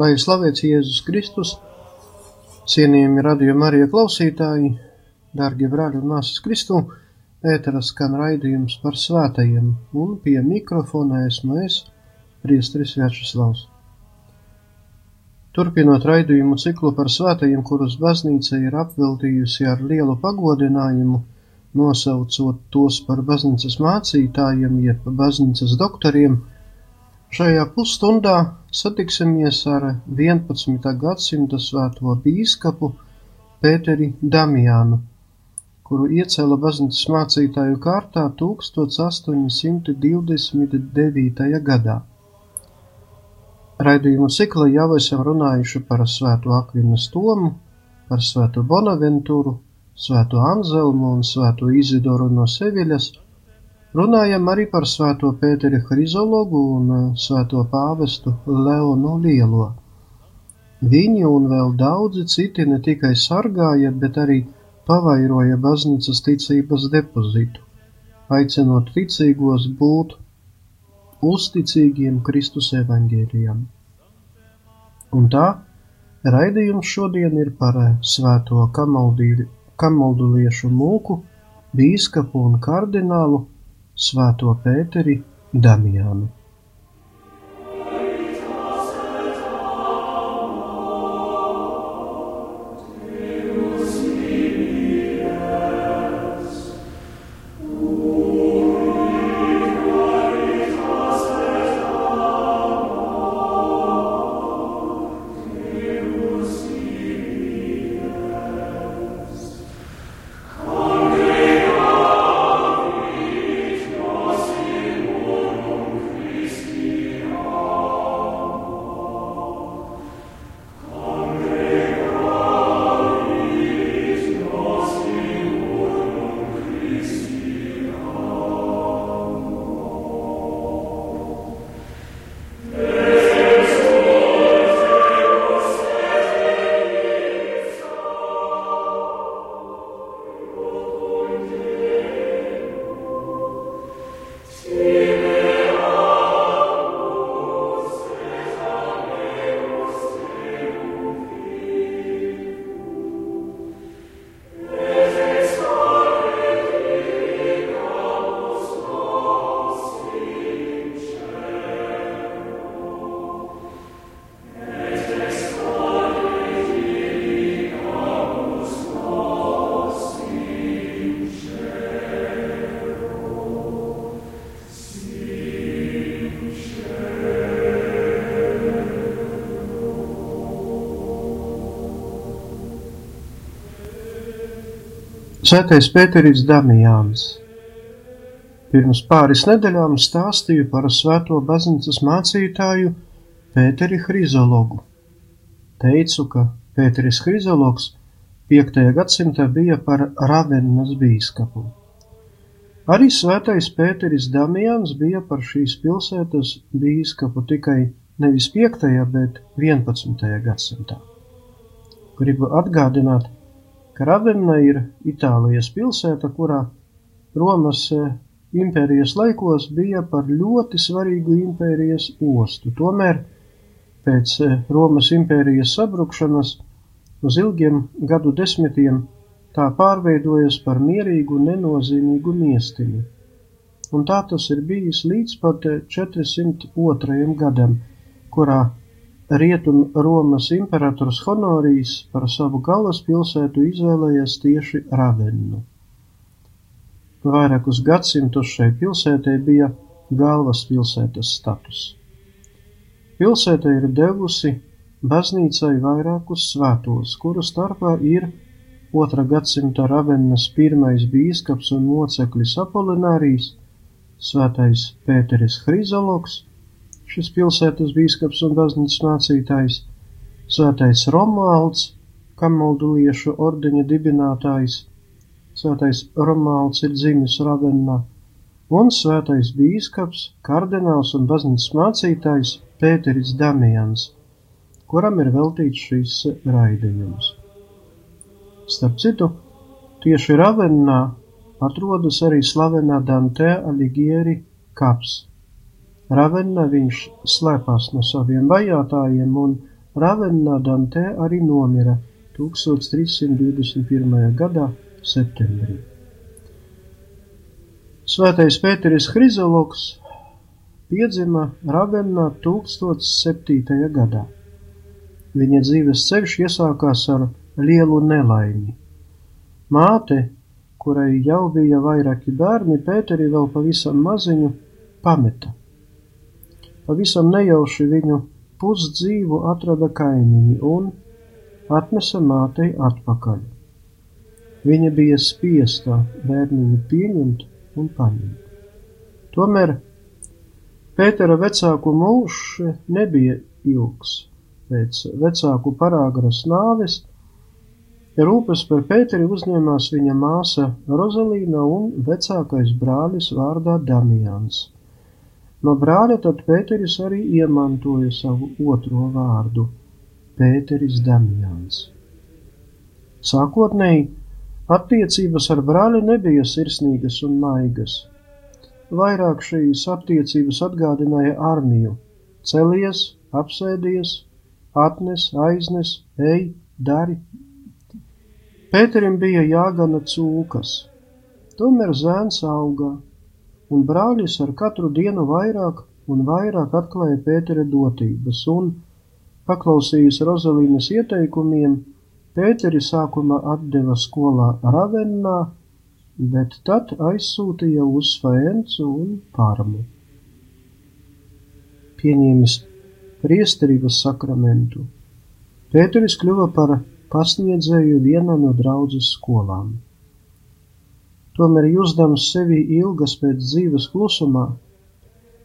Lai slavēts Jēzus Kristus, cienījami radījumi arī klausītāji, darbie brāļi un māsas Kristū, ēteras skan raidījums par svētajiem, un pie mikrofona esmu es, priesteris Večeslavs. Turpinot raidījumu ciklu par svētajiem, kurus baznīca ir apveltījusi ar lielu pagodinājumu, nosaucot tos par baznīcas mācītājiem, jeb baznīcas doktoriem, šajā pusstundā satiksimies ar 11. gadsimta svēto bīskapu Pēteri Damiānu, kuru iecēla baznīcas mācītāju kārtā 1829. gadā. Raidījumu cikla jau esam runājuši par svēto Akvinas Tomu, par svēto Bonaventuru, svēto Anzelmu un svēto Izidoru no Seviļas, runājam arī par svēto Pēteri Hrizologu un uh, svēto pāvestu Leonu Lielo. Viņi un vēl daudzi citi ne tikai sargāja, bet arī pavairoja baznīcas ticības depozitu, aicinot ticīgos būt uzticīgiem Kristus evaņģēlijam. Un tā raidījums šodien ir par svēto kamalduliešu mūku, bīskapu un kardinālu svēto Pēteri Damiānu. Svētais Pēteris Damijāns Pirms pāris nedēļām stāstīju par svēto baznīcas mācītāju Pēteri Hrizologu. Teicu, ka Pēteris Hrizologs 5. gadsimtā bija par Ravennas bīskapu. Arī svētais Pēteris Damijāns bija par šīs pilsētas bīskapu tikai nevis 5. bet 11. gadsimtā. Gribu atgādināt, ka Ravenna ir Itālijas pilsēta, kurā Romas e, impērijas laikos bija par ļoti svarīgu impērijas ostu. Tomēr pēc e, Romas impērijas sabrukšanas uz ilgiem gadu desmitiem tā pārveidojas par mierīgu, nenozīmīgu miestiņu. Un tā tas ir bijis līdz pat 402. gadam, kurā Rietum Romas imperators Honorijs par savu galvaspilsētu izvēlējies tieši Ravennu. Vairākus gadsimtus šai pilsētai bija galvaspilsētas status. Pilsēta ir devusi baznīcai vairākus svētos, kuru starpā ir otrā gadsimta Ravennas pirmais bīskaps un moceklis Apolinārijas, svētais Pēteris Hrizologs, šis pilsētas bīskaps un baznīcas mācītājs, svētais Romualds, kamalduliešu ordeņa dibinātājs, svētais Romualds ir dzimis Ravennā, un svētais bīskaps, kardināls un baznīcas mācītājs Pēteris Damians, kuram ir veltīts šīs raidījums. Starp citu, tieši Ravennā atrodas arī slavenā Dante Alighieri kaps. Ravennā viņš slēpās no saviem vajātajiem, un Ravennā Dante arī nomira 1321. gadā septembrī. Svētais Pēteris Hrizologs piedzima Ravennā 1007. gadā. Viņa dzīves ceļš iesākās ar lielu nelaimi. Māte, kurai jau bija vairāki bērni, Pēteri vēl pavisam maziņu pameta. Pavisam nejauši viņu pusdzīvu atrada kaimiņi un atnesa mātei atpakaļ. Viņa bija spiesta bērniņu pieņemt un paņemt. Tomēr Pētera vecāku mūžs nebija ilgs. Pēc vecāku parāgras nāves rūpes par Pēteri uzņēmās viņa māsa Rozalīna un vecākais brālis vārdā Damians. No brāļa tad Pēteris arī iemantoja savu otro vārdu - Pēteris Damjans. Sākotnēji attiecības ar brāli nebija sirsnīgas un maigas. Vairāk šīs attiecības atgādināja armiju - celies, apsēdies, atnes, aiznes, ej, dari. Pēterim bija jāgana cūkas, tomēr zēns augā un brālis ar katru dienu vairāk un vairāk atklāja Pētera dotības, un, paklausījis Rozalīnas ieteikumiem, Pēteri sākumā atdeva skolā Ravennā, bet tad aizsūtīja uz Faencu un Parmu. Pieņēmis priesterības sakramentu, Pēteris kļuva par pasniedzēju vienā no draudzes skolām. Tomēr jusdams sevi ilgas pēc dzīves klusumā,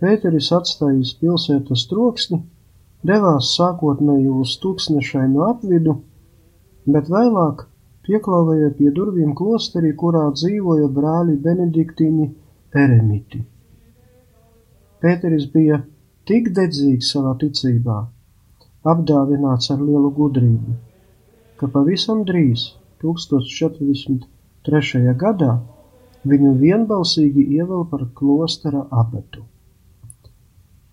Pēteris atstājis pilsētas troksni, devās sākotnēji uz tūkstnešainu apvidu, bet vēlāk pieklāvēja pie durvīm klosterī, kurā dzīvoja brāļi Benediktīni eremiti. Pēteris bija tik dedzīgs savā ticībā, apdāvināts ar lielu gudrību, ka pavisam drīz, 1043. gadā, viņu vienbalsīgi ievēl par klostera abetu.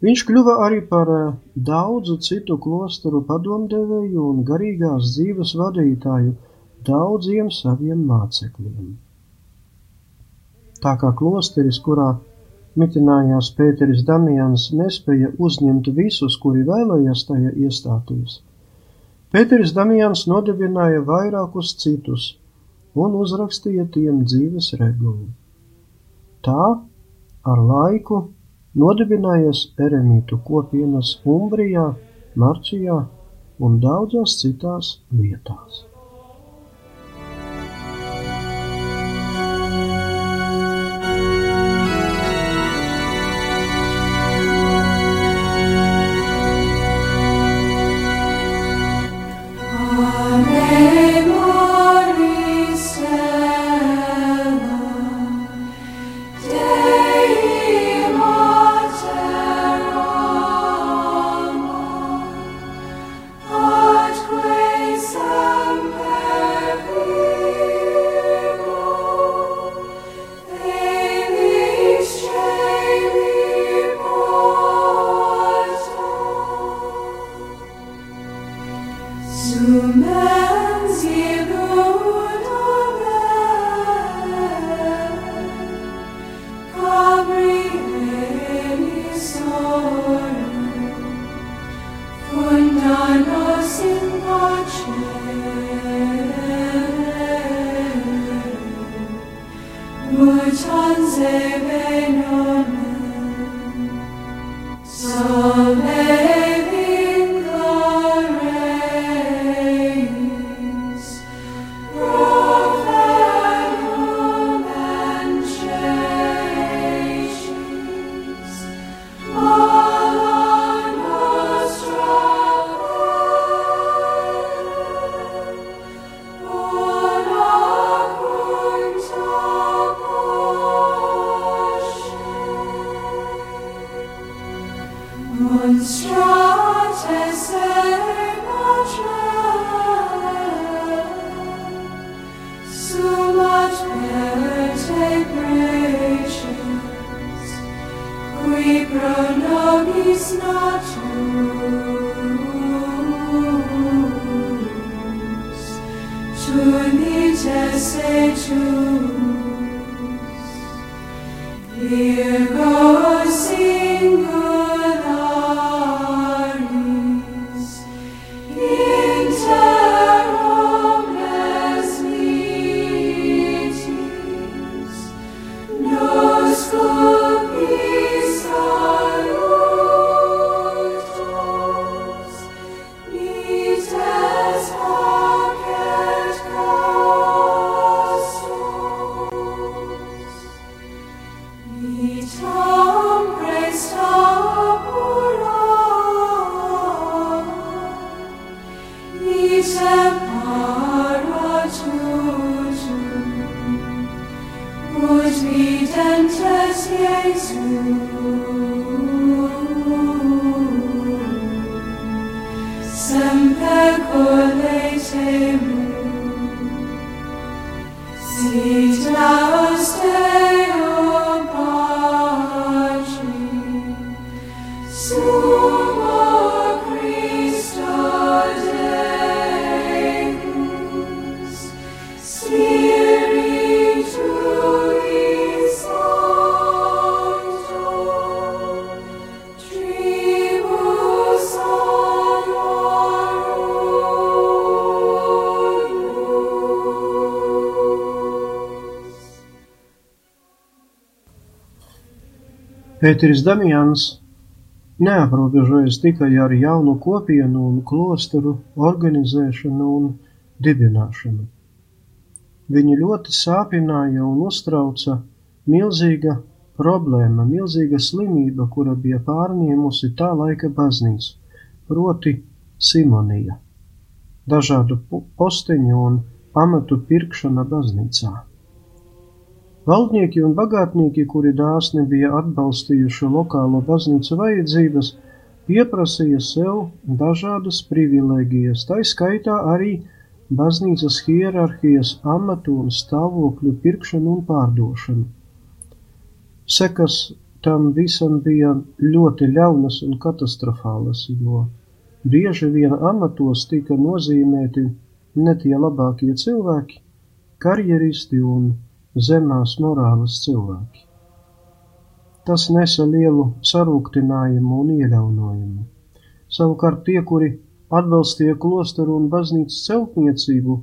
Viņš kļuva arī par eh, daudzu citu klosteru padomdevēju un garīgās dzīves vadītāju daudziem saviem mācekļiem. Tā kā klosteris, kurā mitinājās Pēteris Damians, nespēja uzņemt visus, kuri vēlējās tajā iestāties, Pēteris Damians nodibināja vairākus citus, un uzrakstīja tiem dzīves regulu. Tā ar laiku nodibinājies eremītu kopienas Umbrijā, Marčijā un daudzās citās vietās. go sing. Oh, oh. Separatotum, ut videntes Iesum, Pēteris Damians neaprobežojas tikai ar jaunu kopienu un klosteru organizēšanu un dibināšanu. Viņu ļoti sāpināja un uztrauca milzīga problēma, milzīga slimība, kura bija pārņēmusi tā laika baznīcu, proti simonija, dažādu po- posteņu un amatu pirkšana baznīcā. Valdnieki un bagātnieki, kuri dāsni bija atbalstījuši lokālo baznīcu vajadzības, pieprasīja sev dažādas privilēģijas, tai skaitā arī baznīcas hierarhijas amatu un stāvokļu pirkšanu un pārdošanu. Sekas tam visam bija ļoti ļaunas un katastrofālas, jo bieži vien amatos tika nozīmēti ne tie labākie cilvēki, karjeristi un zemās morāles cilvēki. Tas nesa lielu sarūktinājumu un ieļaunojumu. Savukārt tie, kuri atbalstīja klosteru un baznīcas celtniecību,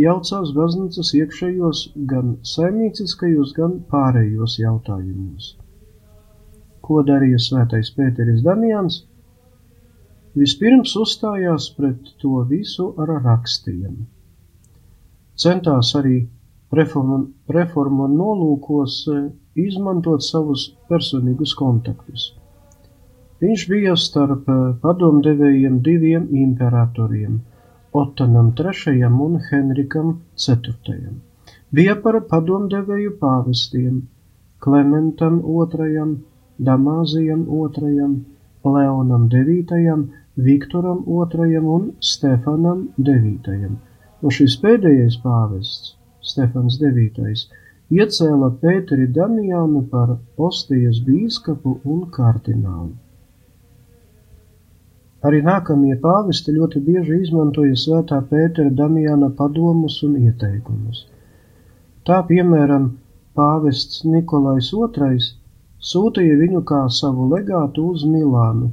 jaucās baznīcas iekšējos gan saimnieciskajos, gan pārējos jautājumos. Ko darīja svētais Pēteris Damians? Vispirms uzstājās pret to visu ar rakstiem. Centās arī reformu, nolūkos eh, izmantot savus personīgus kontaktus. Viņš bija starp eh, padomdevējiem diviem imperatoriem - Otanam III un Henrikam IV. Bija par padomdevēju pāvestiem - Klementam II, Damāzijam II, Leonam IX, Viktoram II un Stefanam IX. Un šis pēdējais pāvests, Stefans IX, iecēla Pēteri Damiānu par Ostijas bīskapu un kardinālu. Arī nākamie pāvesti ļoti bieži izmantoja svētā Pētera Damiāna padomus un ieteikumus. Tā, piemēram, pāvests Nikolais II sūtīja viņu kā savu legātu uz Milānu,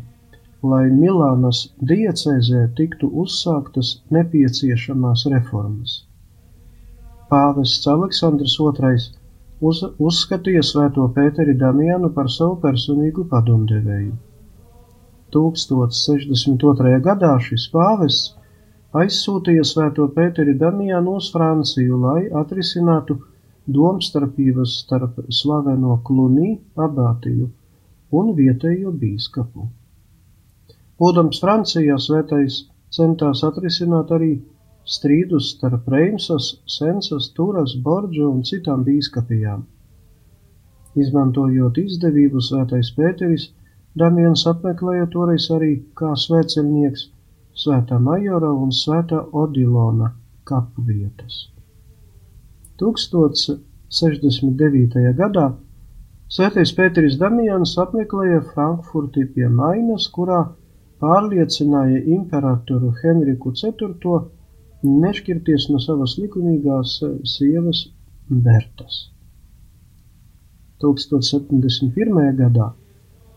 lai Milānas diecēzē tiktu uzsāktas nepieciešamās reformas. Pāvests Aleksandrs II uz, uzskatīja svēto Pēteri Damianu par savu personīgu padomdevēju. 1062. gadā šis pāvests aizsūtīja svēto Pēteri Damianu uz Franciju, lai atrisinātu domstarpības starp slaveno Klunī abātiju un vietējo bīskapu. Būdams Francijā, svētais centās atrisināt arī strīdus starp Reimsas, Sensas, Turas, Borģu un citām bīskapijām. Izmantojot izdevību, svētais Pēteris Damiens apmeklēja toreiz arī kā svēceļnieks Svētā Majora un Svētā Odilona kapu vietas. 1069. gadā Svētais Pēteris Damians apmeklēja Frankfurti pie Mainas, kurā pārliecināja imperatoru Henriku IV nešķirties no savas likumīgās sievas Bertas. 1071. gadā,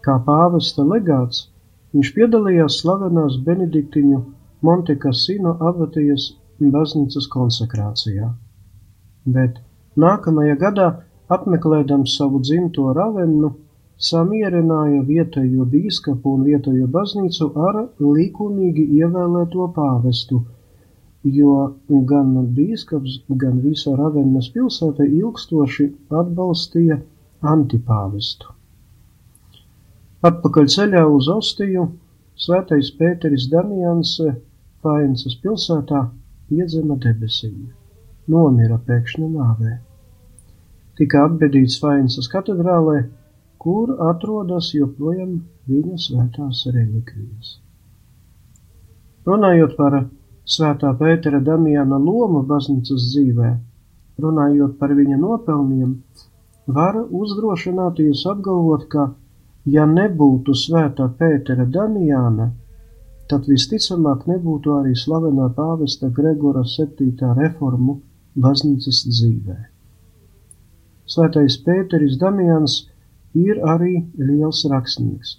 kā pāvesta legāts, viņš piedalījās slavenās Benediktiņu Montekasino abatijas baznīcas konsekrācijā, bet nākamajā gadā, apmeklēdams savu dzimto Ravennu, samierināja vietējo bīskapu un vietējo baznīcu ar likumīgi ievēlēto pāvestu, jo gan bīskaps, gan visa Ravennas pilsēta ilgstoši atbalstīja antipāvestu. Atpakaļ ceļā uz Ostiju svētais Pēteris Damians Faensas pilsētā iedzima debesīm, nomira pēkšņa nāvē. Tika apbedīts Faensas katedrālē, kur atrodas joprojām viņa svētās relikvijas. Runājot par svētā Pētera Damiana lomu baznīcas dzīvē, runājot par viņa nopelniem, var uzdrošināties apgalvot, ka, ja nebūtu svētā Pētera Damiana, tad visticamāk nebūtu arī slavenā pāvesta Gregora 7. reformu baznīcas dzīvē. Svētais Pēteris Damians ir arī liels rakstnieks.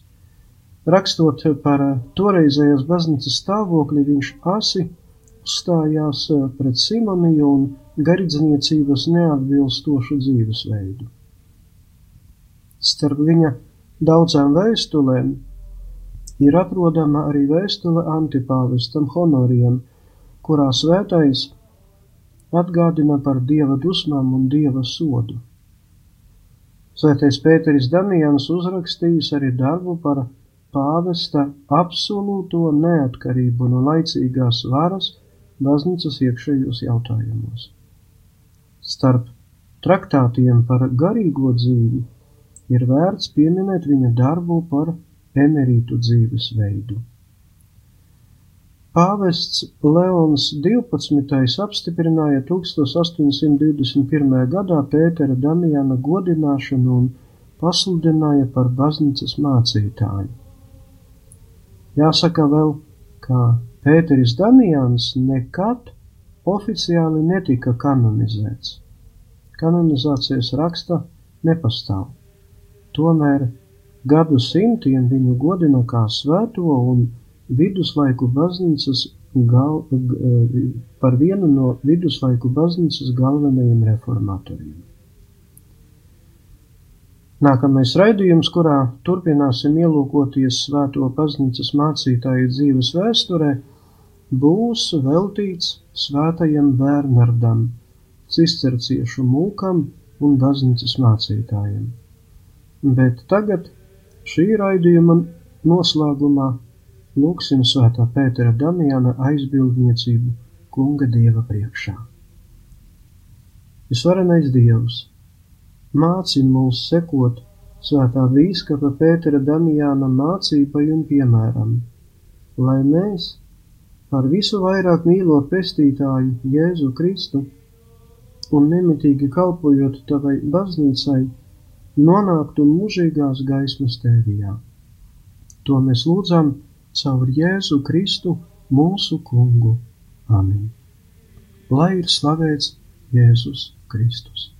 Rakstot par toreizējās baznīcas stāvokli, viņš asi uzstājās pret simoniju un garīdzniecības neatbilstošu dzīvesveidu. Starp viņa daudzām vēstulēm ir atrodama arī vēstule antipāvestam Honorijam, kurā svētais atgādina par dieva dusmām un dieva sodu. Svētais Pēteris Damians uzrakstījis arī darbu par pāvesta absolūto neatkarību no laicīgās varas baznīcas iekšējos jautājumos. Starp traktātiem par garīgo dzīvi ir vērts pieminēt viņa darbu par emerītu dzīvesveidu. Pāvests Leons 12. apstiprināja 1821. gadā Pētera Damiana godināšanu un pasludināja par baznīcas mācītāju. Jāsaka vēl, ka Pēteris Damians nekad oficiāli netika kanonizēts. Kanonizācijas raksta nepastāv. Tomēr gadu simtiem viņu godina kā svēto un viduslaiku baznīcas gal, par vienu no viduslaiku baznīcas galvenajiem reformatoriem. Nākamais raidījums, kurā turpināsim ielūkoties svēto baznīcas mācītāju dzīves vēsturē, būs veltīts svētajam Bernardam, cisterciešu mūkam un baznīcas mācītājiem. Bet tagad šī raidījuma noslēgumā Lūksim svētā Pētera Damiana aizbildniecību kunga dieva priekšā. Visvarenais dievs, māci mūs sekot svētā bīskapa Pētera Damiana mācībai un piemēram, lai mēs, par visu vairāk mīlot pestītāju Jēzu Kristu un nemitīgi kalpojot tavai baznīcai, nonāktu mūžīgās gaismas tēvijā. To mēs lūdzam caur Jēzu Kristu, mūsu kungu. Amen. Lai ir slavēts Jēzus Kristus!